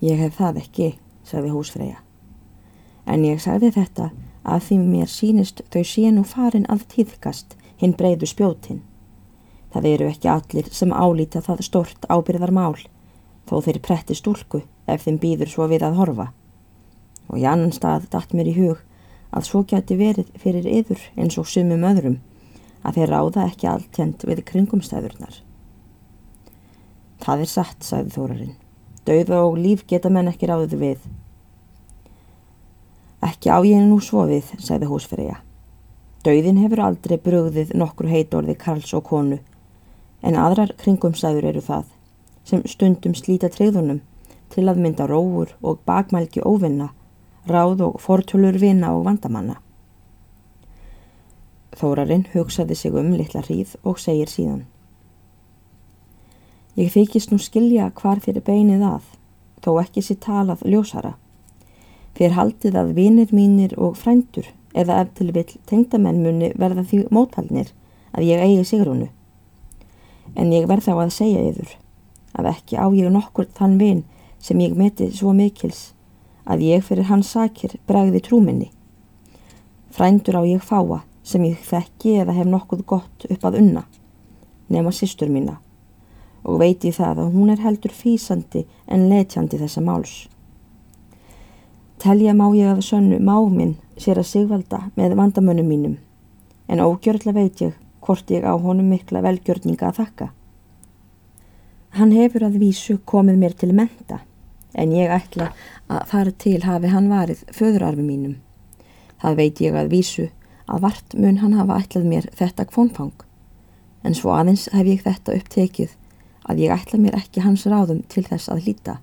Ég hef það ekki, sagði húsfreyja. En ég sagði þetta að því mér sínist þau sé nú farin að tíðkast hinn breyðu spjótin. Það eru ekki allir sem álíta það stort ábyrðar mál, þó þeir pretti stúlku ef þeim býður svo við að horfa. Og í annan stað datt mér í hug að svo geti verið fyrir yður eins og sumum öðrum, að þeir ráða ekki alltjent við kringumstæðurnar. Það er satt, sagði Þórarinn. Dauða og líf geta menn ekki ráðið við. Ekki á ég nú svo við, sagði húsfreyja. Dauðin hefur aldrei brugðið nokkur heitorði Karls og konu, en aðrar kringumstæður eru það, sem stundum slíta treyðunum til að mynda róur og bakmælgi óvinna, ráð og fortölur vina og vandamanna. Þórarinn hugsaði sig um litla hríð og segir síðan. Ég þykist nú skilja hvar fyrir beinið að, þó ekki sér talað ljósara. Fyrir haldið að vinir mínir og frændur eða ef til vill tengdamenn muni verða því mótfaldnir að ég eigi sigrunu. En ég verð þá að segja yfir að ekki á ég nokkur þann vin sem ég meti svo mikils að ég fyrir hans sakir bregði trúminni. Frændur á ég fáa sem ég þekki eða hef nokkuð gott upp að unna, nema sýstur mína og veit ég það að hún er heldur físandi en letjandi þessa máls. Telja má ég að sönnu má minn sér að sigvalda með vandamönnum mínum, en ógjörlega veit ég hvort ég á honum mikla velgjörninga að þakka. Hann hefur að vísu komið mér til menta, en ég ætla að þar til hafi hann varið föðurarfi mínum. Það veit ég að vísu að vart mun hann hafa ætlað mér þetta kvónfang, en svo aðeins hef ég þetta upptekið að ég ætla mér ekki hans ráðum til þess að hlýta.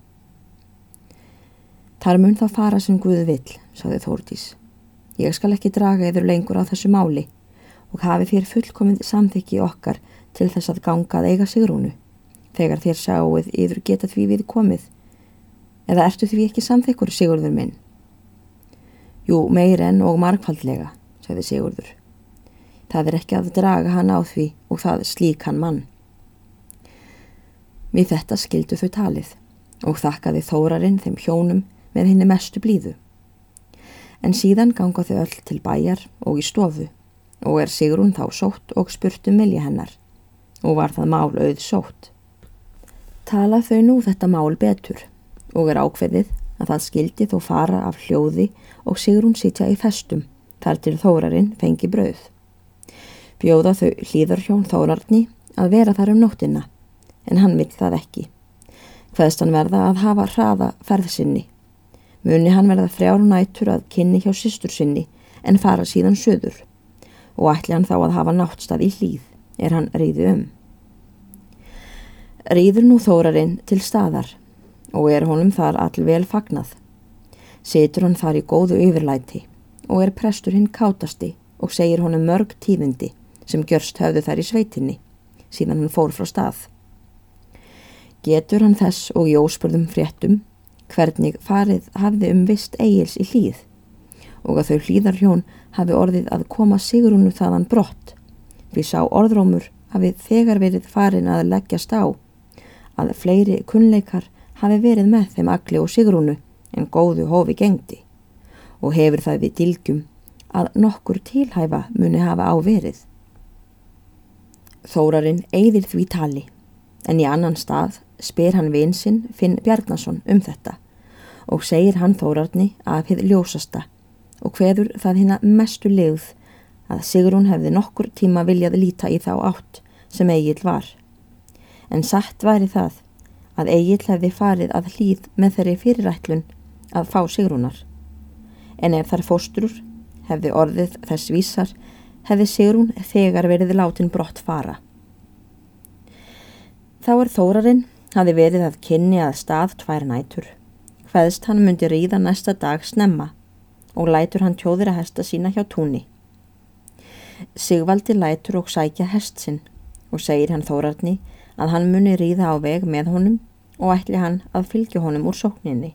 Þar mun þá fara sem Guðu vill, saði Þórdís. Ég skal ekki draga yfir lengur á þessu máli og hafi þér fullkomið samþykki okkar til þess að gangað eiga sigrúnu, þegar þér sjáuð yfir geta því við komið. Eða ertu því ekki samþykkur, Sigurður minn? Jú, meir enn og margfaldlega, sagði Sigurður. Það er ekki að draga hann á því og það slík hann mann. Við þetta skildu þau talið og þakkaði þórarinn þeim hjónum með henni mestu blíðu. En síðan ganga þau öll til bæjar og í stofu og er Sigrun þá sótt og spurtu um milja hennar og var það mál auð sótt. Tala þau nú þetta mál betur og er ákveðið að það skildi þó fara af hljóði og Sigrun sitja í festum þar til þórarinn fengi brauð. Bjóða þau hlýðarhjón þórarni að vera þar um nóttina en hann vill það ekki. Hvaðst hann verða að hafa hraða ferðsinni. Muni hann verða frjár nættur að kynni hjá sýstur sinni en fara síðan söður og ætli hann þá að hafa náttstað í hlýð er hann reyði um. Reyður nú þórarinn til staðar og er honum þar allvel fagnað. Setur hann þar í góðu yfirlæti og er prestur hinn kátasti og segir honum mörg tíðindi sem gjörst höfðu þær í sveitinni síðan hann fór frá stað. Getur hann þess og í óspurðum fréttum hvernig farið hafði um vist eigils í hlýð og að þau hlýðarhjón hafi orðið að koma sigurunu þaðan brott við sá orðrómur hafi þegar verið farin að leggjast á að fleiri kunnleikar hafi verið með þeim agli og sigurunu en góðu hófi gengdi og hefur það við dilgjum að nokkur tilhæfa muni hafa á verið. Þórarinn eigðir því tali en í annan stað spyr hann vinsinn Finn Bjarnason um þetta og segir hann Þórarni að þið ljósasta og hveður það hérna mestu legð að Sigrún hefði nokkur tíma viljað líta í þá átt sem Egil var. En satt væri það að Egil hefði farið að hlýð með þeirri fyrirætlun að fá Sigrúnar. En ef þar fóstrur hefði orðið þess vísar hefði Sigrún þegar verið látin brott fara. Þá er Þórarinn hafi verið að kynni að stað tvær nætur. Hveðst hann myndi ríða næsta dag snemma og lætur hann tjóðir að hesta sína hjá túnni. Sigvaldi lætur og sækja hest sinn og segir hann Þórarni að hann muni ríða á veg með honum og ætli hann að fylgja honum úr sókninni.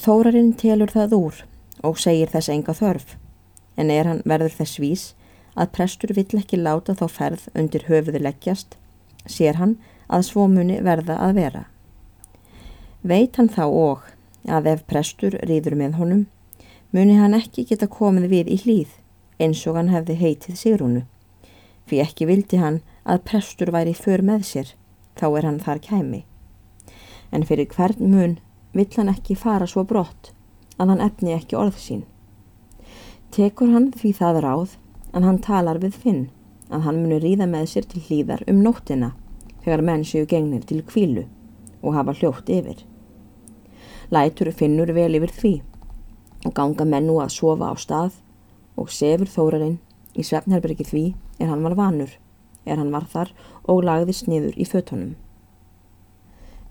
Þórarinn telur það úr og segir þess enga þörf en er hann verður þess vís að prestur vill ekki láta þá ferð undir höfuðu leggjast sér hann að svo muni verða að vera. Veit hann þá og að ef prestur rýður með honum, muni hann ekki geta komið við í hlýð eins og hann hefði heitið Sigrúnu. Fyrir ekki vildi hann að prestur væri för með sér, þá er hann þar kæmi. En fyrir hvern mun vill hann ekki fara svo brott að hann efni ekki orð sín. Tekur hann því það ráð að hann talar við Finn að hann muni ríða með sér til hlýðar um nóttina þegar menn séu gengnir til kvílu og hafa hljótt yfir. Lætur finnur vel yfir því og ganga menn nú að sofa á stað og sefur þórarinn í svefnherbergi því er hann var vanur, er hann var þar og lagðist niður í fötunum.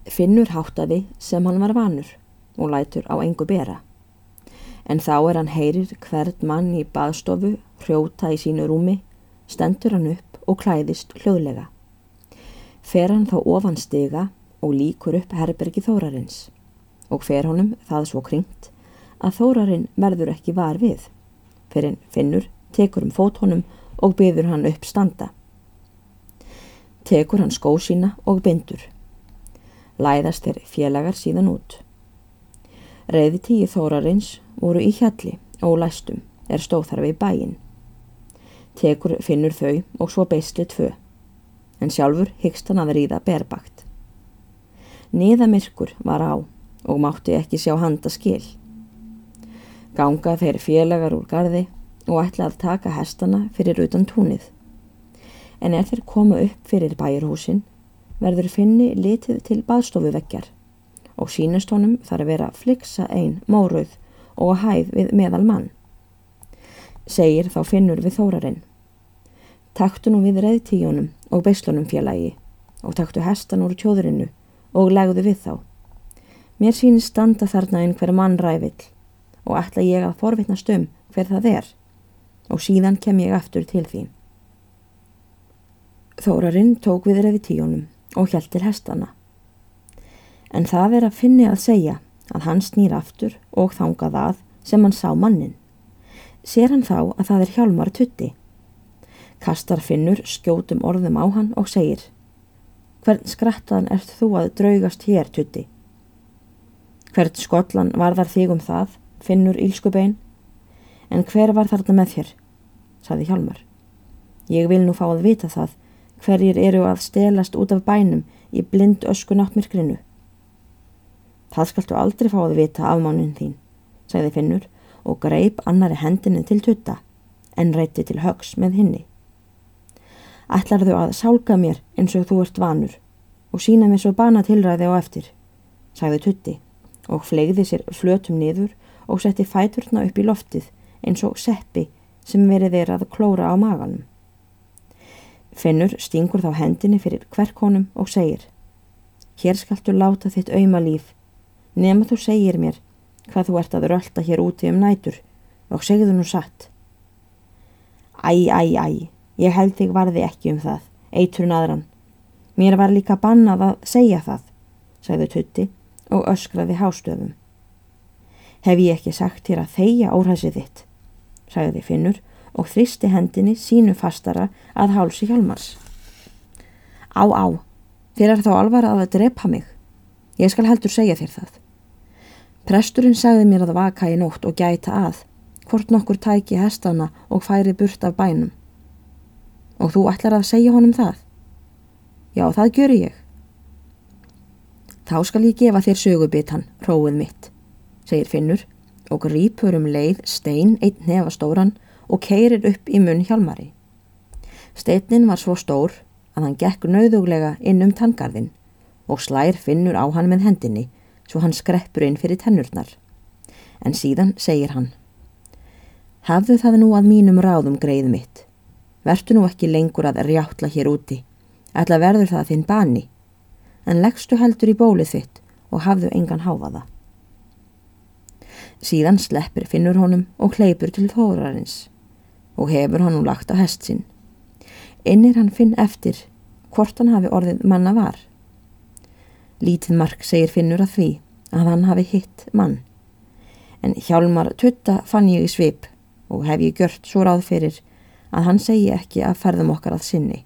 Finnur háttaði sem hann var vanur og lætur á engu bera. En þá er hann heyrir hvert mann í baðstofu hrjóta í sínu rúmi, stendur hann upp og klæðist hljóðlega. Fer hann þá ofan stiga og líkur upp herbergi þórarins og fer honum það svo kringt að þórarinn verður ekki var við. Fyrir finnur tekur um fót honum og byður hann upp standa. Tekur hann skó sína og bindur. Læðast þeir félagar síðan út. Reyði tíu þórarins voru í hjalli og læstum er stóð þar við bæin. Tekur finnur þau og svo beisli tvö, en sjálfur hyggst hann að ríða berbakt. Niðamirkur var á og mátti ekki sjá handa skil. Ganga þeir félagar úr gardi og ætla að taka hestana fyrir utan túnið. En er þeir koma upp fyrir bæjarhúsin verður finni litið til baðstofu vekkjar og sínast honum þarf að vera fliksa einn mórauð og hæð við meðal mann. Segir þá finnur við þórarinn. Taktu nú við reyðtíjónum og beislunum félagi og taktu hestan úr tjóðurinnu og legðu við þá. Mér sínist standa þarna einhver mann rævill og ætla ég að forvitnast um hver það er og síðan kem ég aftur til því. Þórarinn tók við reyðtíjónum og hjælt til hestana. En það er að finni að segja að hann snýr aftur og þangað að sem hann sá mannin. Ser hann þá að það er hjálmar tutti. Kastar finnur skjótum orðum á hann og segir Hvern skrattan ert þú að draugast hér tutti? Hvern skollan var þar þig um það, finnur ílskubein? En hver var þarna með þér? saði hjálmar. Ég vil nú fá að vita það hverjir eru að stelast út af bænum í blind ösku náttmyrkrinu. Það skaltu aldrei fá að vita afmánin þín, sagði Finnur og greip annari hendinni til tutta en reyti til högs með hinni. Ætlar þau að sálka mér eins og þú ert vanur og sína mér svo bana tilræði á eftir, sagði tutti og flegði sér flötum niður og setti fæturna upp í loftið eins og seppi sem verið þeir að klóra á maganum. Finnur stingur þá hendinni fyrir hverkonum og segir Hér skaltu láta þitt auðma líf nema þú segir mér hvað þú ert að rölda hér úti um nætur og segðu nú satt. Æ, æ, æ, ég held þig varði ekki um það, eiturinn aðran. Mér var líka bannað að segja það, sagði Tutti og öskraði hástöfum. Hef ég ekki sagt þér að þeia óræsið þitt, sagði Finnur og þristi hendinni sínu fastara að hálsi hjálmars. Á, á, þér er þá alvar að að drepa mig. Ég skal heldur segja þér það. Presturinn sagði mér að vaka í nótt og gæta að, hvort nokkur tæki hestana og færi burt af bænum. Og þú ætlar að segja honum það? Já, það gör ég. Þá skal ég gefa þér sögubitan, róið mitt, segir Finnur og rýpur um leið stein einn nefa stóran og keirir upp í munn hjálmari. Steinin var svo stór að hann gekk nauðuglega inn um tangarðin og slær Finnur á hann með hendinni svo hann skreppur inn fyrir tennurnar. En síðan segir hann Hafðu það nú að mínum ráðum greið mitt. Vertu nú ekki lengur að rjáttla hér úti. Ætla verður það þinn bani. En leggstu heldur í bólið þitt og hafðu engan háfaða. Síðan sleppir finnur honum og hleypur til þórarins og hefur honum lagt á hest sinn. Innir hann finn eftir hvort hann hafi orðið manna var. Lítið mark segir Finnur að því að hann hafi hitt mann. En hjálmar tutta fann ég í svip og hef ég gjört svo ráð fyrir að hann segi ekki að ferðum okkar að sinni.